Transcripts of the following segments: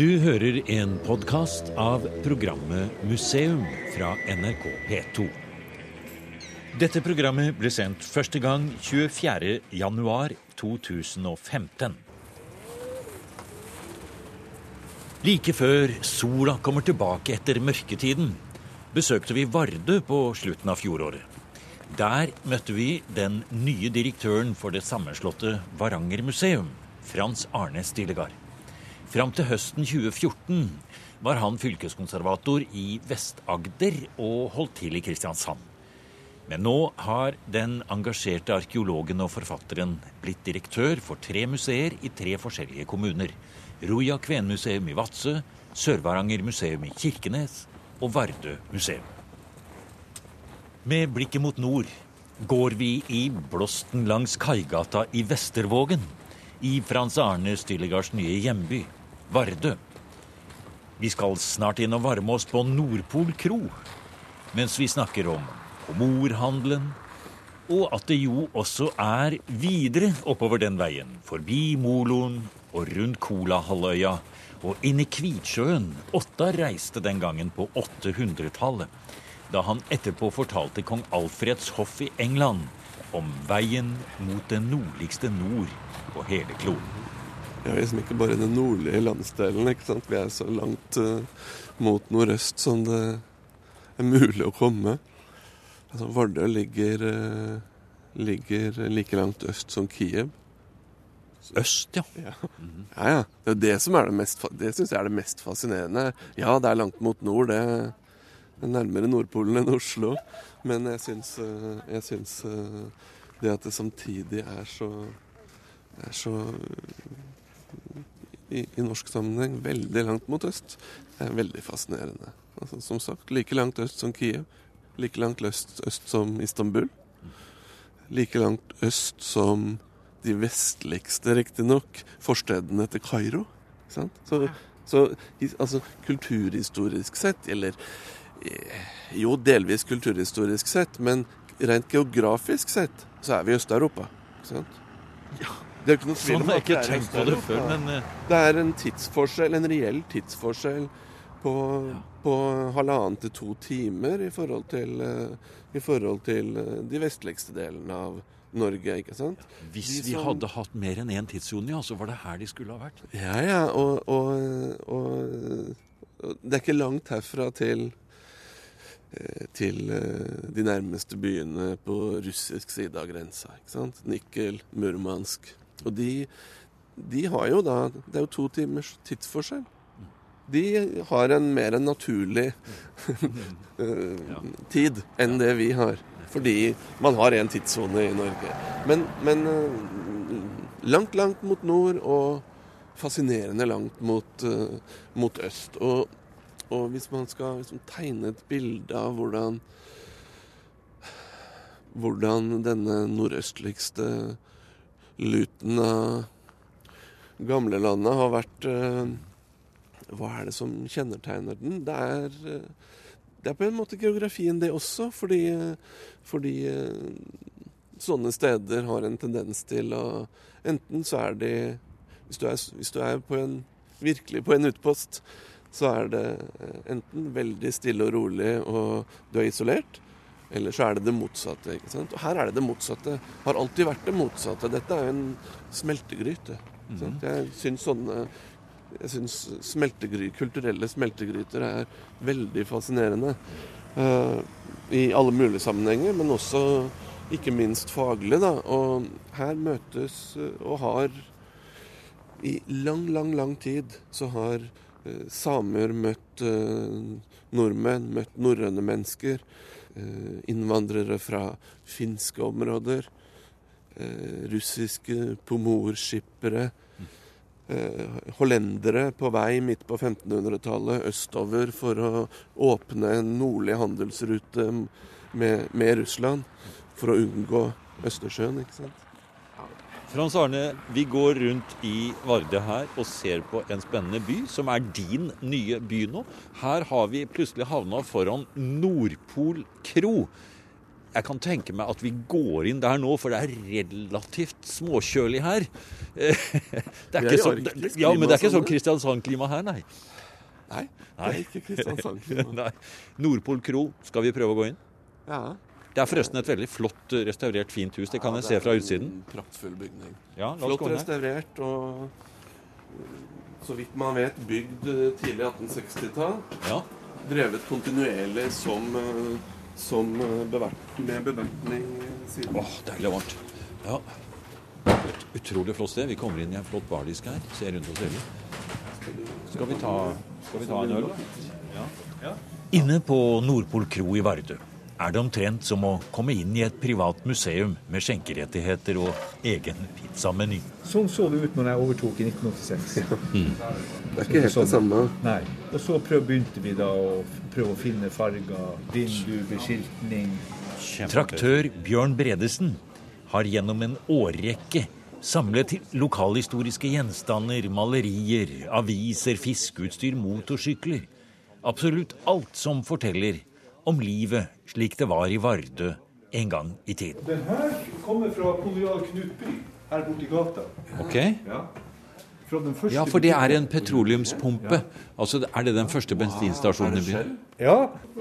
Du hører en podkast av programmet Museum fra NRK P2. Dette programmet ble sendt første gang 24.1.2015. Like før sola kommer tilbake etter mørketiden, besøkte vi Vardø på slutten av fjoråret. Der møtte vi den nye direktøren for det sammenslåtte Varanger museum, Frans Arne Stillegard. Fram til høsten 2014 var han fylkeskonservator i Vest-Agder og holdt til i Kristiansand. Men nå har den engasjerte arkeologen og forfatteren blitt direktør for tre museer i tre forskjellige kommuner. Roja kvenmuseum i Vadsø, Sør-Varanger museum i Kirkenes og Vardø museum. Med blikket mot nord går vi i blåsten langs Kaigata i Vestervågen, i Frans Arne Stylegards nye hjemby. Vardø. Vi skal snart inn og varme oss på Nordpol kro, mens vi snakker om Pomorhandelen, og at det jo også er videre oppover den veien, forbi Moloen og rundt Kolahalvøya og inn i Kvitsjøen Otta reiste den gangen på 800-tallet, da han etterpå fortalte kong Alfreds hoff i England om veien mot det nordligste nord på hele kloden. Vi er liksom ikke bare den nordlige landsdelen. ikke sant? Vi er så langt uh, mot nordøst som det er mulig å komme. Altså, Vardø ligger, uh, ligger like langt øst som Kiev. Øst, ja. Ja, ja. ja. Det er det som er det mest Det syns jeg er det mest fascinerende. Ja, det er langt mot nord. Det er nærmere Nordpolen enn Oslo. Men jeg syns, uh, jeg syns det at det samtidig er så, er så i, i, norsk sammenheng veldig langt mot øst. Det er veldig fascinerende. Altså, som sagt, like langt øst som Kiev. Like langt øst, øst som Istanbul. Like langt øst som de vestligste, riktignok, forstedene til Kairo. Så, så altså, kulturhistorisk sett, eller eh, Jo, delvis kulturhistorisk sett, men rent geografisk sett, så er vi i Øst-Europa. Ikke sant? Ja. Det er ikke noe tvil sånn om at det er tenkt på det før, men uh... Det er en tidsforskjell, en reell tidsforskjell på, ja. på halvannen til to timer i forhold til, uh, i forhold til uh, de vestligste delene av Norge, ikke sant? Hvis de vi som... hadde hatt mer enn én tidssone, ja, så var det her de skulle ha vært. Ja, ja, og, og, og, og det er ikke langt herfra til til de nærmeste byene på russisk side av grensa. ikke sant? Nikkel, Murmansk, og de, de har jo da Det er jo to timers tidsforskjell. De har en mer naturlig eh, tid enn det vi har. Fordi man har én tidssone i Norge. Men, men, eh, langt, langt mot nord og fascinerende langt mot, uh, mot øst. Og, og, hvis man skal liksom tegne et bilde av hvordan hvordan denne nordøstligste luten av gamlelandet har vært eh, Hva er det som kjennetegner den? Det er, eh, det er på en måte geografien, det også. Fordi, fordi eh, sånne steder har en tendens til å Enten så er de Hvis du er, hvis du er på en, virkelig på en utpost, så er det enten veldig stille og rolig, og du er isolert. Eller så er det det motsatte. ikke sant? Og her er det det motsatte. Har alltid vært det motsatte. Dette er jo en smeltegryte. Mm. Jeg syns sånne jeg syns smeltegry, kulturelle smeltegryter er veldig fascinerende. Uh, I alle mulige sammenhenger, men også ikke minst faglig. Da. Og her møtes uh, og har I lang, lang, lang tid så har uh, samer møtt nordmenn, møtt norrøne mennesker. Eh, innvandrere fra finske områder. Eh, russiske pomorskippere. Eh, hollendere på vei midt på 1500-tallet østover for å åpne en nordlig handelsrute med, med Russland for å unngå Østersjøen. ikke sant? Frans Arne, vi går rundt i Varde her og ser på en spennende by, som er din nye by nå. Her har vi plutselig havna foran Nordpol kro. jeg kan tenke meg at vi går inn der nå, for det er relativt småkjølig her. Det er ikke så, arktisk ja, men det er ikke sånn sånn. Kristiansand-klima her, nei. Nei, det er ikke Kristiansand-klima. Nordpol kro, skal vi prøve å gå inn? Ja. Det er forresten et veldig flott, eh, restaurert, fint hus. Det kan jeg se fra utsiden. En praktfull bygning. Ja, Flott restaurert og eh, så vidt man vet bygd eh, tidlig 1860-tall. Ja. Drevet kontinuerlig som, som bevert, med bevertning siden. Åh, deilig varmt. Ja. Et utrolig flott sted. Vi kommer inn i en flott bardisk her. Ser rundt oss hele. Skal vi ta, skal vi ta en øl, da? Inne på Nordpol kro i Vardø er det omtrent som å komme inn i et privat museum med skjenkerettigheter og egen pizzameny. Sånn så det ut når jeg overtok i 1986. Det er ikke helt det samme. Nei. Og så prøv, begynte vi da å prøve å finne farger, vindu, beskiltning. Traktør Bjørn Bredesen har gjennom en årrekke samlet lokalhistoriske gjenstander, malerier, aviser, fiskeutstyr, motorsykler. Absolutt alt som forteller om livet slik det var i Vardø en gang i tiden. Den her kommer fra kolonial Knutby her her borti gata. Ok? Ja. Fra den første Ja, for det er en petroleumspumpe. Altså, Er det den første bensinstasjonen i byen? Ja.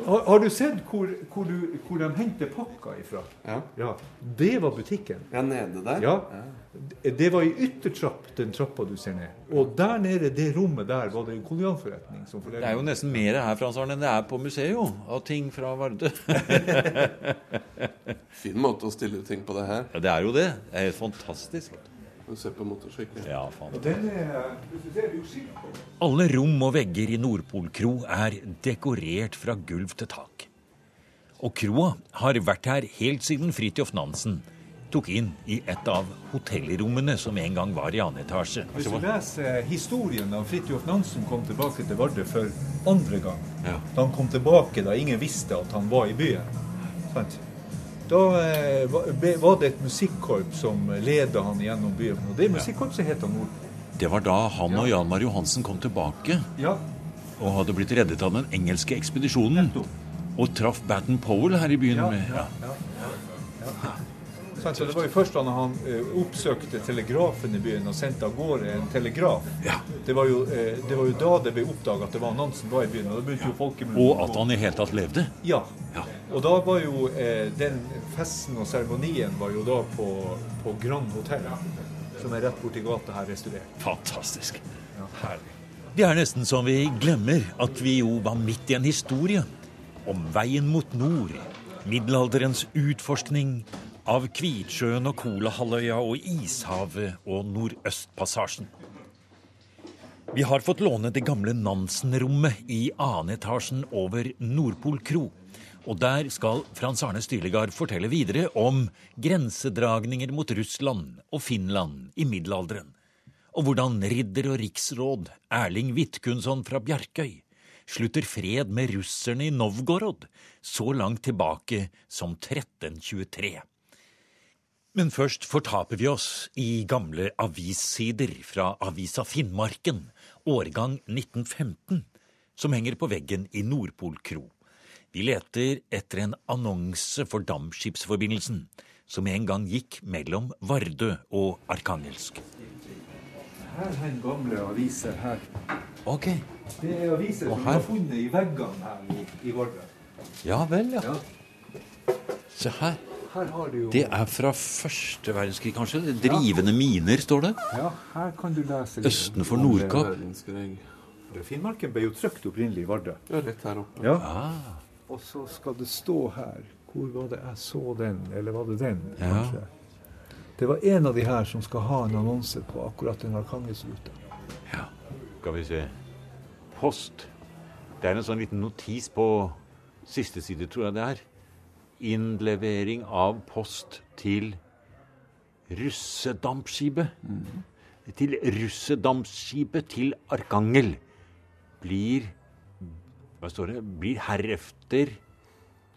Har, har du sett hvor, hvor, du, hvor de henter pakka ifra? Ja. Ja. Det var butikken. Ja, nede der. Ja. Det var i yttertrapp, den trappa du ser ned. Og der nede, det rommet der, var det en kolonialforretning. Det er jo nesten mer her Frans Arne, enn det er på museet, jo, av ting fra Vardø. Fin måte å stille ting på det her. Ja, det er jo det. Det er helt fantastisk. Ser på motorsykkel. Ja, faen. På. Alle rom og vegger i Nordpol kro er dekorert fra gulv til tak. Og kroa har vært her helt siden Fridtjof Nansen tok inn i et av hotellrommene som en gang var i annen etasje. Hvis du leser historien da Fridtjof Nansen kom tilbake til Vardø for andre gang Ja. Da han kom tilbake da ingen visste at han var i byen. Sant? Da eh, var- det et musikkorps som leda han gjennom byen. Og det musikkorpset het han Nord. Det var da han og Jan Mar Johansen kom tilbake Ja, og hadde blitt reddet av den engelske ekspedisjonen. Og traff Batten Powell her i byen Ja, ja, ja? Så det var jo først da han eh, oppsøkte telegrafen i byen og sendte av gårde en telegraf. Ja. Det, var jo, eh, det var jo da det ble oppdaga at det var Nansen var i byen. Og da begynte jo Og at han i hele tatt levde. Ja. Ja. Og da var jo eh, den festen og seremonien var jo da på, på Grand Hotel, som er rett borti gata her restaurert. Fantastisk. Herlig. Det er nesten som vi glemmer at vi jo var midt i en historie om veien mot nord, middelalderens utforskning av Kvitsjøen og Kolahalvøya og Ishavet og Nordøstpassasjen. Vi har fått låne det gamle Nansen-rommet i annen etasjen over Nordpol kro. Og der skal Frans Arne Styrligard fortelle videre om grensedragninger mot Russland og Finland i middelalderen. Og hvordan ridder og riksråd Erling Vidkunsson fra Bjerkøy slutter fred med russerne i Novgorod så langt tilbake som 1323. Men først fortaper vi oss i gamle avissider fra Avisa Finnmarken, årgang 1915, som henger på veggen i Nordpol kro. Vi leter etter en annonse for dampskipsforbindelsen, som en gang gikk mellom Vardø og Arkangelsk. Her henger gamle aviser her. Ok. Det er aviser som er funnet i veggene her i, i Vardø. Ja vel, ja. Ja. Se her. Her har du jo Det er fra første verdenskrig, kanskje? Drivende miner, står det. Ja, her kan du lese. Østen for Nordkapp. Finnmarken ble jo trykt opprinnelig i Vardø. Ja, rett her oppe. Ja. Ah, Og så skal det stå her Hvor var det jeg så den? Eller var det den, Ja. kanskje? Det var en av de her som skal ha en annonse på akkurat den Arkangelsruta. ja. Skal vi se. Post. Det er en sånn liten notis på siste side, tror jeg det er. Innlevering av post til russedampskipet. Til russedampskipet til Arkangel blir Hva står det? Blir herefter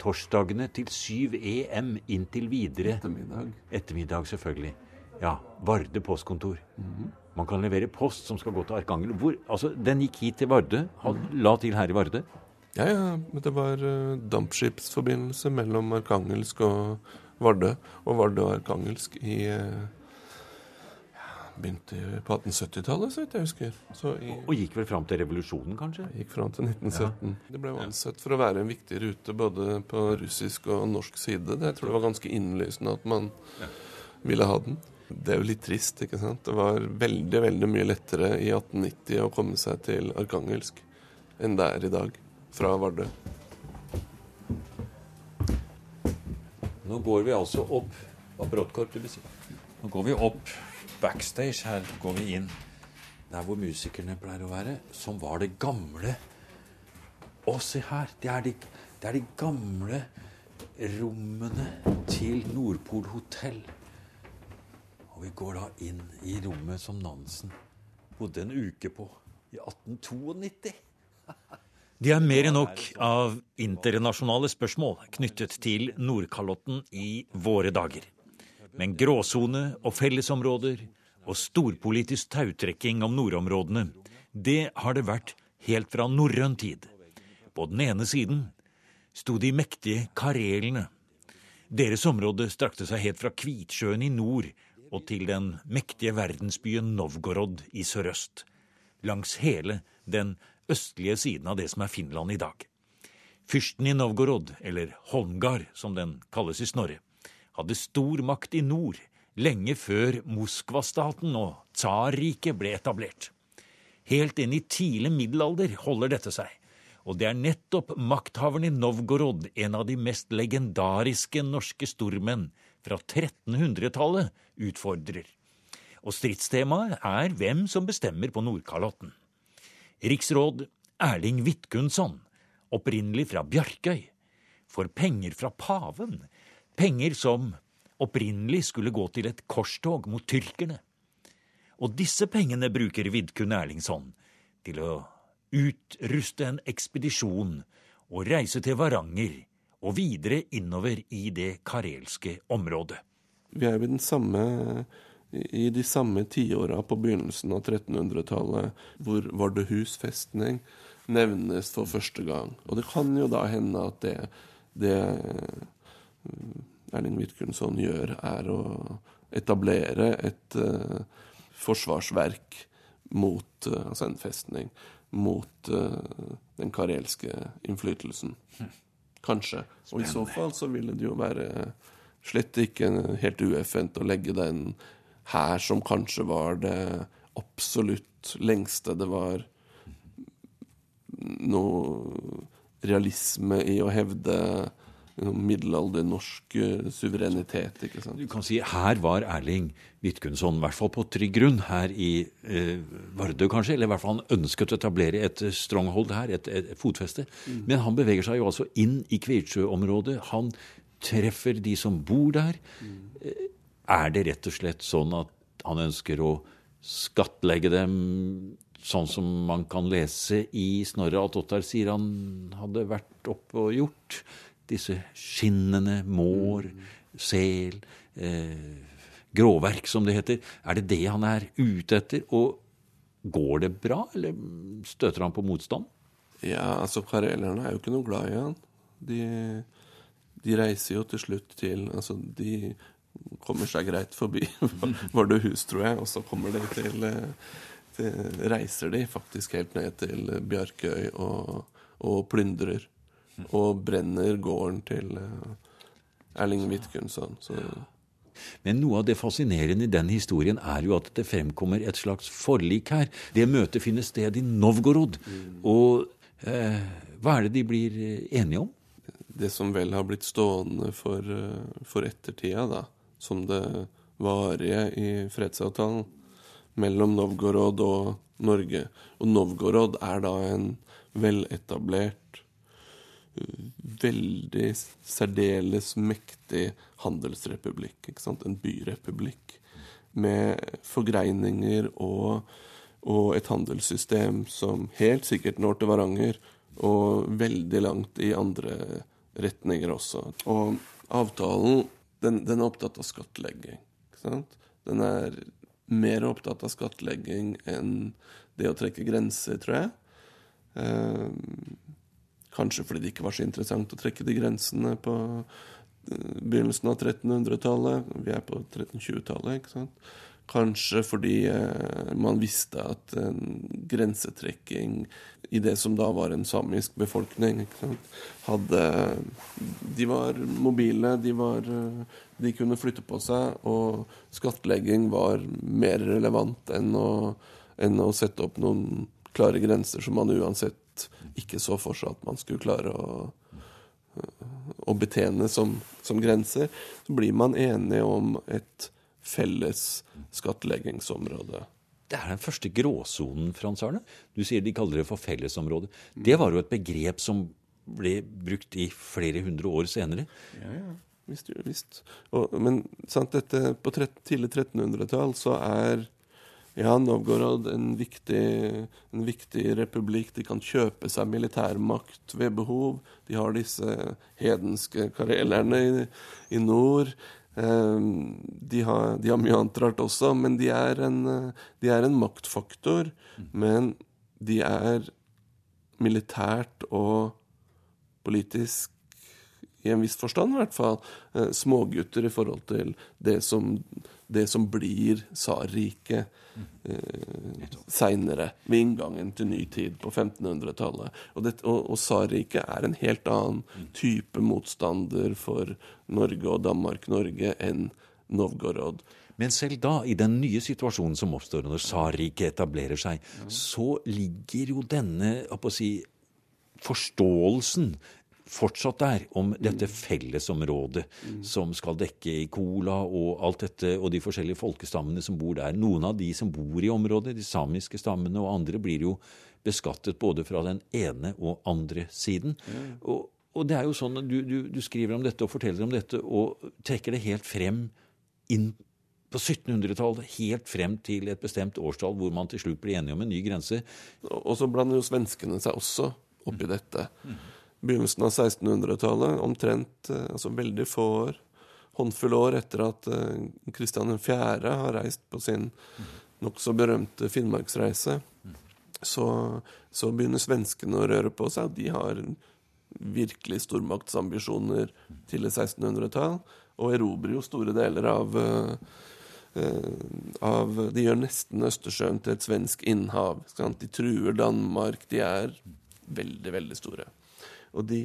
torsdagene til 7 EM inntil videre Ettermiddag. Ettermiddag, selvfølgelig. Ja. Varde postkontor. Man kan levere post som skal gå til Arkangel. Hvor, altså, den gikk hit til Vardø, la til her i Vardø. Ja, ja. Men det var uh, dampskipsforbindelse mellom Arkangelsk og Vardø. Og Vardø og Arkangelsk i uh, begynte på 1870-tallet, så vidt jeg husker. I, og gikk vel fram til revolusjonen, kanskje? Gikk fram til 1917. Ja. Det ble ansett for å være en viktig rute både på russisk og norsk side. Jeg tror det var ganske innlysende at man ja. ville ha den. Det er jo litt trist, ikke sant. Det var veldig, veldig mye lettere i 1890 å komme seg til Arkangelsk enn det er i dag, fra Vardø. Nå går vi altså opp Apparatkorp, du besier. Nå går vi opp backstage. Her går vi inn der hvor musikerne pleier å være, som var det gamle Å, se her! Det er de, det er de gamle rommene til Nordpol hotell. Og vi går da inn i rommet som Nansen bodde en uke på i 1892. Det er mer enn nok av internasjonale spørsmål knyttet til Nordkalotten i våre dager. Men gråsone og fellesområder og storpolitisk tautrekking om nordområdene, det har det vært helt fra norrøn tid. På den ene siden sto de mektige karelene. Deres område strakte seg helt fra Kvitsjøen i nord og til den mektige verdensbyen Novgorod i sørøst. Langs hele den østlige siden av det som er Finland i dag. Fyrsten i Novgorod, eller Holmgard som den kalles i Snorre, hadde stor makt i nord lenge før Moskvastaten og Tsarriket ble etablert. Helt inn i tidlig middelalder holder dette seg, og det er nettopp makthaveren i Novgorod, en av de mest legendariske norske stormenn fra 1300-tallet, utfordrer. Og stridstemaet er hvem som bestemmer på Nordkalotten. Riksråd Erling Vidkunsson, opprinnelig fra Bjarkøy, får penger fra paven Penger som opprinnelig skulle gå til et korstog mot tyrkerne. Og disse pengene bruker Vidkun Erlingsson til å utruste en ekspedisjon og reise til Varanger og videre innover i det karelske området. Vi er ved den samme i de samme tiåra på begynnelsen av 1300-tallet hvor Vardøhus festning nevnes for første gang. Og det kan jo da hende at det, det Erling Vidkun gjør, er å etablere et uh, forsvarsverk mot uh, Altså en festning mot uh, den karelske innflytelsen. Kanskje. Og i så fall så ville det jo være slett ikke helt ueffent å legge den her som kanskje var det absolutt lengste det var noe realisme i å hevde middelalder norsk eh, suverenitet. ikke sant? Du kan si Her var Erling Vidkundsson, i hvert fall på trygg grunn, her i eh, Vardø kanskje. Eller i hvert fall han ønsket å etablere et eh, stronghold her, et, et fotfeste. Mm. Men han beveger seg jo altså inn i Kvitsjø-området. Han treffer de som bor der. Mm. Er det rett og slett sånn at han ønsker å skattlegge dem sånn som man kan lese i Snorre at Ottar sier han hadde vært oppe og gjort? disse skinnene, mår, sel, eh, gråverk, som det heter. Er det det han er ute etter? Og går det bra, eller støter han på motstand? Ja, altså karelerne er jo ikke noe glad i han. De, de reiser jo til slutt til Altså, de kommer seg greit forbi Vardøhus, tror jeg, og så kommer de til, eh, til Reiser de faktisk helt ned til Bjarkøy og, og plyndrer og brenner gården til eh, Erling Vidkunson. Men noe av det fascinerende i den historien er jo at det fremkommer et slags forlik her. Det møtet finner sted i Novgorod. Mm. Og eh, hva er det de blir eh, enige om? Det som vel har blitt stående for, for ettertida, da, som det varige i fredsavtalen mellom Novgorod og Norge. Og Novgorod er da en veletablert veldig særdeles mektig handelsrepublikk. ikke sant? En byrepublikk med forgreininger og, og, et handelssystem som helt sikkert når til Varanger, og veldig langt i andre retninger også. Og avtalen, den, den er opptatt av skattlegging. Den er mer opptatt av skattlegging enn det å trekke grenser, tror jeg. Eh, Kanskje fordi det ikke var så interessant å trekke de grensene på eh, begynnelsen av 1300-tallet. Vi er på 1320-tallet, ikke sant. Kanskje fordi eh, man visste at en grensetrekking i det som da var en samisk befolkning, hadde De var mobile, de, var, eh, de kunne flytte på seg, og skattlegging var mer relevant enn å, enn å sette opp noen klare grenser som man uansett ikke så for seg at man skulle klare å, å betjene som, som, grenser, så blir man enige om et felles skattleggingsområde. Det er den første gråsonen, Frans Arne. Du sier de kaller det for fellesområde. Det var jo et begrep som ble brukt i flere hundre år senere. Ja, ja. Visst. visst. Og, men sant, dette, på tidlig 1300-tall så er ja, Novgorod en viktig, en viktig republikk. De kan kjøpe seg militærmakt ved behov. De har disse hedenske karelerne i, i nord. Um, de, har, de, har, mye annet rart også, men de er en, de er en maktfaktor. Men de er militært og politisk i en viss forstand i hvert fall, eh, smågutter i forhold til det som, det som blir tsarriket eh, seinere, ved inngangen til ny tid på 1500-tallet. Og, og, og tsarriket er en helt annen type motstander for Norge og Danmark-Norge enn Novgorod. Men selv da, i den nye situasjonen som oppstår når tsarriket etablerer seg, så ligger jo denne si, forståelsen fortsatt der, om dette fellesområdet som skal dekke Kola og alt dette, og de forskjellige folkestammene som bor der. Noen av de som bor i området, de samiske stammene og andre, blir jo beskattet både fra den ene og andre siden. Og, og det er jo sånn at du, du, du, skriver om dette og forteller om dette og trekker det helt frem inn på 1700-tallet, helt frem til et bestemt årstall hvor man til slutt blir enige om en ny grense. Og så blander jo svenskene seg også oppi dette. Mm begynnelsen av 1600-tallet, omtrent eh, altså veldig få år, håndfull år etter at Kristian uh, 4. har reist på sin nokså berømte Finnmarksreise, så, så, begynner svenskene å røre på seg. De har virkelig stormaktsambisjoner til 1600-tall, og erobrer jo store deler av uh, av, De gjør nesten Østersjøen til et svensk innhav. De truer Danmark. De er veldig, veldig store. Og de,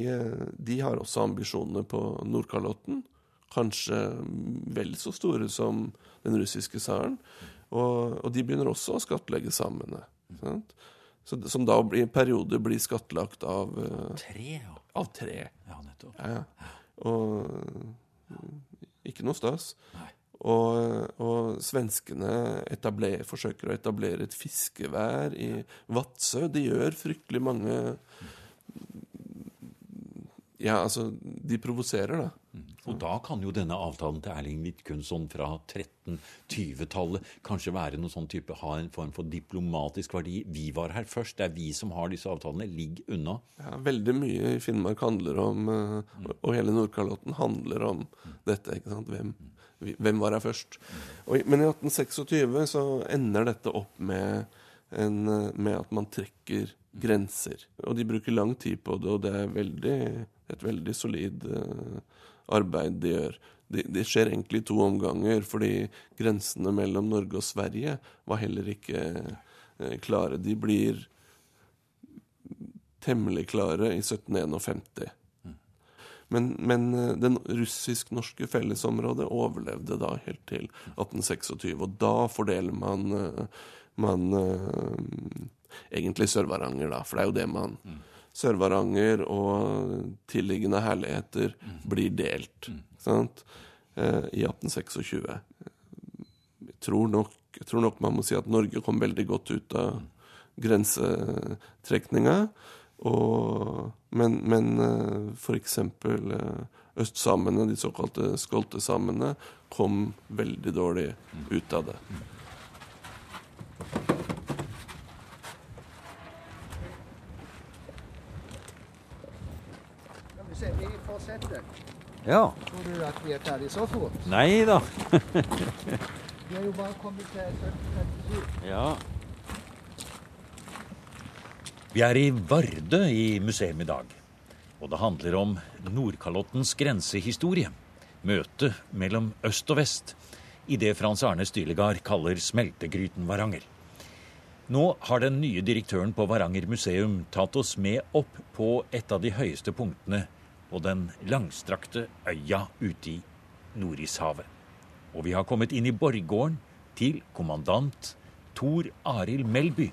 de har også ambisjoner på Nordkalotten. Kanskje vel så store som den russiske tsaren. Og, og, de begynner også å skattlegge samene. Så, som da i perioder blir skattlagt av uh, Tre? Ja. Av tre. Ja, nettopp. Ja, ja. Og ikke noe stas. Nei. Og, og, svenskene etabler, forsøker å etablere et fiskevær i Vadsø. De gjør fryktelig mange ja, altså, de provoserer, da. Mm. Og da kan jo denne avtalen til Erling Vidkunstson fra 1320-tallet kanskje være noen sånn type, ha en form for diplomatisk verdi. Vi var her først, det er vi som har disse avtalene. Ligg unna. Ja, Veldig mye i Finnmark handler om, mm. og hele Nordkalotten handler om mm. dette. ikke sant? Hvem, hvem var her først? Og, men i 1826 så ender dette opp med, en, med at man trekker grenser. Og de bruker lang tid på det, og det er veldig et veldig solid uh, arbeid de gjør. Det, det, skjer egentlig i to omganger, fordi grensene mellom Norge og Sverige var heller ikke uh, klare. De blir temmelig klare i 1751. Men, men uh, den russisk-norske fellesområdet overlevde da helt til 1826. Og da fordeler man, man egentlig Sør-Varanger, da, for det er jo det man mm Sør-Varanger og tilliggende herligheter blir delt. Sant? Eh, I 1826. Jeg tror, nok, jeg tror nok man må si at Norge kom veldig godt ut av grensetrekninga. men, men eh, f.eks. Eh, østsamene, de såkalte skoltesamene, kom veldig dårlig ut av det. Ja. Tror du at vi er ferdig så fort? Nei da. vi har jo bare kommet til 1737. Ja. Vi er i Vardø i museum i dag. Og det handler om Nordkalottens grensehistorie. Møtet mellom øst og vest i det Frans Arne Stylegard kaller smeltegryten Varanger. Nå har den nye direktøren på Varanger museum tatt oss med opp på et av de høyeste punktene på den langstrakte øya ute i Nordishavet. Og vi har kommet inn i borggården til kommandant Tor Arild Melby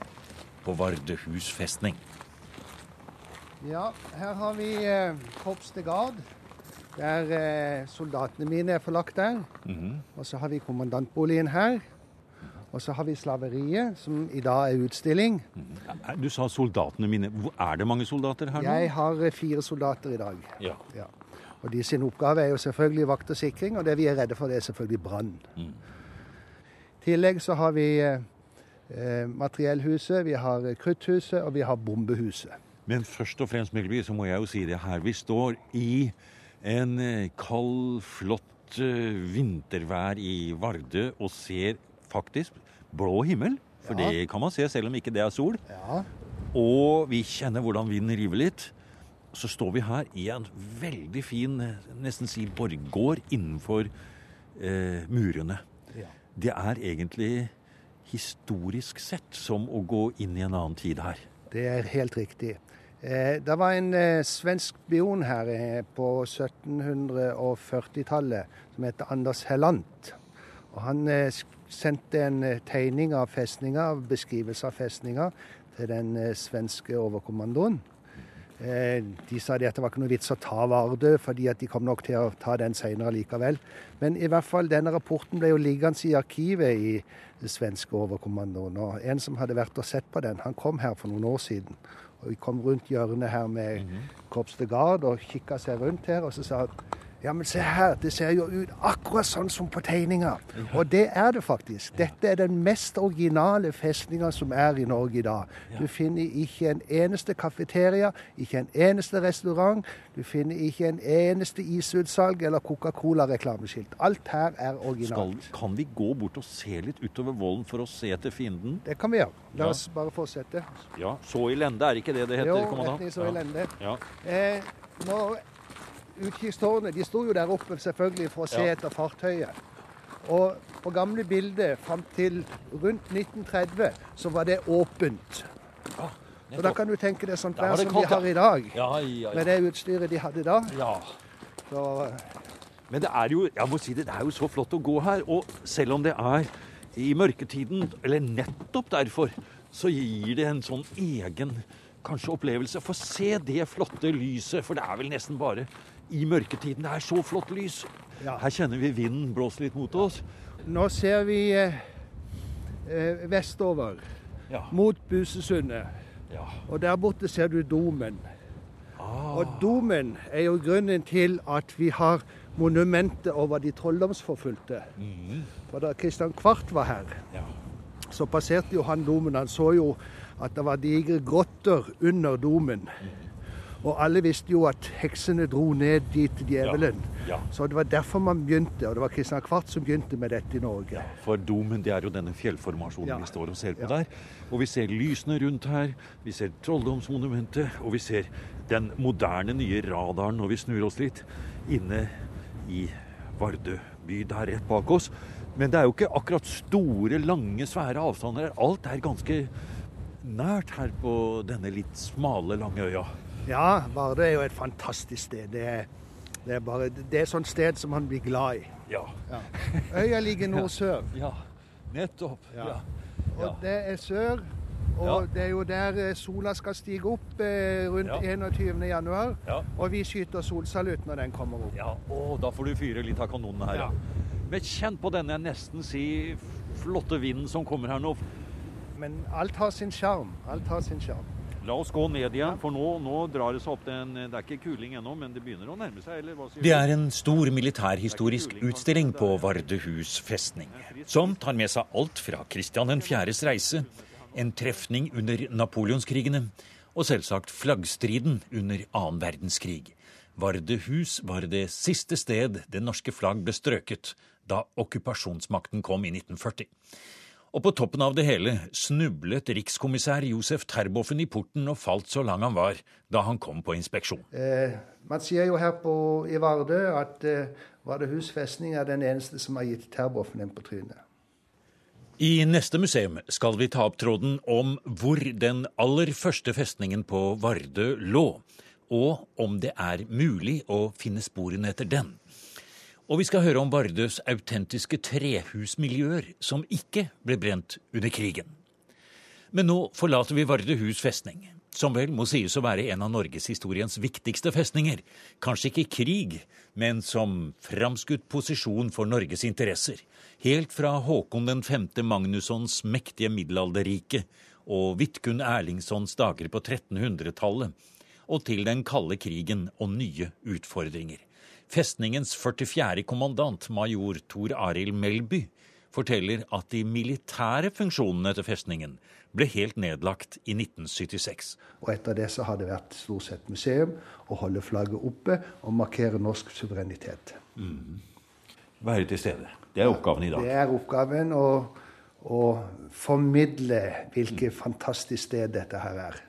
på Vardøhus festning. Ja, her har vi eh, Korps de Gard, der eh, soldatene mine er forlagt der. Og så har vi kommandantboligen her. Og så har vi slaveriet, som i dag er utstilling. Du sa soldatene mine. Er det mange soldater her nå? Jeg har eh, fire soldater i dag. Ja. Ja. Og de sin oppgave er jo selvfølgelig vakt og sikring, og det vi er redde for, det er selvfølgelig brann. I tillegg så har vi eh, eh, materiellhuset, vi har eh, krutthuset, og vi har bombehuset. Men først og fremst, Melby, så må jeg jo si det her. Vi står i en kald, flott vintervær i Vardø og ser faktisk blå himmel. For Ja. det kan man se selv om ikke det er sol. Ja, Og vi kjenner hvordan vinden river litt. Så står vi her i en veldig fin, nesten si borggård innenfor eh, murene. ja. Det er egentlig historisk sett som å gå inn i en annen tid her. Det er helt riktig. Eh, det var en eh, svensk spion her eh, på 1740-tallet som heter Anders Hellant. Og han eh, sendte en eh, tegning av festninga, beskrivelse av festninga, til den eh, svenske overkommandoen. Eh, de sa det at det var ikke noe vits å ta Vardø, fordi at de kom nok til å ta den senere likevel. Men i hvert fall, denne rapporten ble jo liggende i arkivet i den svenske overkommandoen. Og en som hadde vært og sett på den, han kom her for noen år siden. Og vi kom rundt hjørnet her med Korps de Gard og kikka seg rundt her, og så sa han ja, men se her, det ser jo ut akkurat sånn som på tegninga. Og det er det faktisk. Dette er den mest originale festninga som er i Norge i dag. Du finner ikke en eneste kafeteria, ikke en eneste restaurant. Du finner ikke en eneste isutsalg eller Coca-Cola-reklameskilt. Alt her er Skal, originalt. kan vi gå bort og se litt utover vollen for å se etter fienden? Det kan vi gjøre. La oss bare fortsette. Ja, Så i lende, er ikke det det heter, Jo, kommandant? retning så lende. Ja. Eh, når Utkikkstårnet de sto jo der oppe selvfølgelig for å se Ja. etter fartøyet. Og på gamle bilder fram til rundt 1930 så var det åpent. Ja, Så da kan du tenke deg sånt vær som de kaldt, har i dag. Ja, ja, Med det utstyret de hadde da. Så Men det er jo jeg må si det, det er jo så flott å gå her. Og selv om det er i mørketiden, eller nettopp derfor, så gir det en sånn egen kanskje opplevelse. For se det flotte lyset, for det er vel nesten bare i mørketiden det er så flott lys. Ja. Her kjenner vi vinden blåse litt mot oss. nå ser vi eh, eh, vestover Ja. mot Busesundet. ja. Og der borte ser du domen. Ah, Og domen er jo grunnen til at vi har monumentet over de trolldomsforfulgte. For da Kristian Kvart var her, ja. så passerte jo han domen. Han så jo at det var digre grotter under domen. Og alle visste jo at heksene dro ned dit djevelen. Ja. Så det var derfor man begynte, og det var Kristian Kvart som begynte med dette i Norge. Ja, For domen det er jo denne fjellformasjonen Ja. vi står og ser på Ja. der. Og vi ser lysene rundt her, vi ser trolldomsmonumentet, og vi ser den moderne nye radaren når vi snur oss litt, inne i Vardø by der rett bak oss. Men det er jo ikke akkurat store, lange, svære avstander her. Alt er ganske nært her på denne litt smale, lange øya. Ja, Vardø er jo et fantastisk sted. Det er, det er bare det er et sånt sted som man blir glad i. Ja. Øya ligger nord-sør. Ja, nettopp. Ja. Ja. Og det er sør. Og Ja. det er jo der eh, sola skal stige opp eh, rundt Ja. 21. januar. Ja. Og vi skyter solsalut når den kommer opp. Ja, og da får du fyre litt av kanonene her. Ja. Men kjenn på denne, nesten si, flotte vinden som kommer her nå. Men alt har sin sjarm. Alt har sin sjarm. La oss gå ned igjen, for nå, nå drar det seg opp en Det er ikke kuling ennå, men det begynner å nærme seg, Det er en stor militærhistorisk utstilling på Vardøhus festning, som tar med seg alt fra Kristian 4.s reise, en trefning under napoleonskrigene og selvsagt flaggstriden under annen verdenskrig. Vardøhus var det siste sted det norske flagg ble strøket da okkupasjonsmakten kom i 1940. Og på toppen av det hele snublet rikskommissær Josef Terboven i porten og falt så lang han var da han kom på inspeksjon. Eh, man sier jo her på, i Vardø at eh, Vardøhus festning er den eneste som har gitt Terboven en på trynet. I neste museum skal vi ta opp tråden om hvor den aller første festningen på Vardø lå, og om det er mulig å finne sporene etter den. Og vi skal høre om Vardøs autentiske trehusmiljøer som ikke ble brent under krigen. Men nå forlater vi Vardøhus festning, som vel må sies å være en av norgeshistoriens viktigste festninger. Kanskje ikke i krig, men som framskutt posisjon for Norges interesser. Helt fra Håkon 5. Magnussons mektige middelalderrike og Vidkun Erlingssons dager på 1300-tallet, og til den kalde krigen og nye utfordringer. Festningens 44. kommandant, major Tor Arild Melby, forteller at de militære funksjonene til festningen ble helt nedlagt i 1976. Og etter det så har det vært stort sett museum å holde flagget oppe og markere norsk suverenitet. Mm. Være til stede. Det er oppgaven i dag. Det er oppgaven å, å formidle hvilket fantastisk sted dette her er.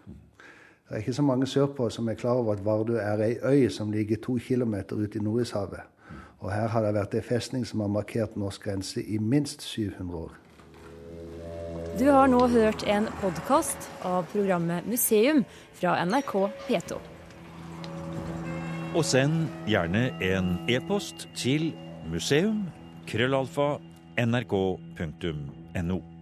Det er ikke så mange sørpå som er klar over at Vardø er ei øy som ligger to kilometer ute i Nordishavet. Og her har det vært ei festning som har markert norsk grense i minst 700 år. Du har nå hørt en podkast av programmet Museum fra NRK P2. Og send gjerne en e-post til museum.krøllalfa.nrk.no. nrk.no.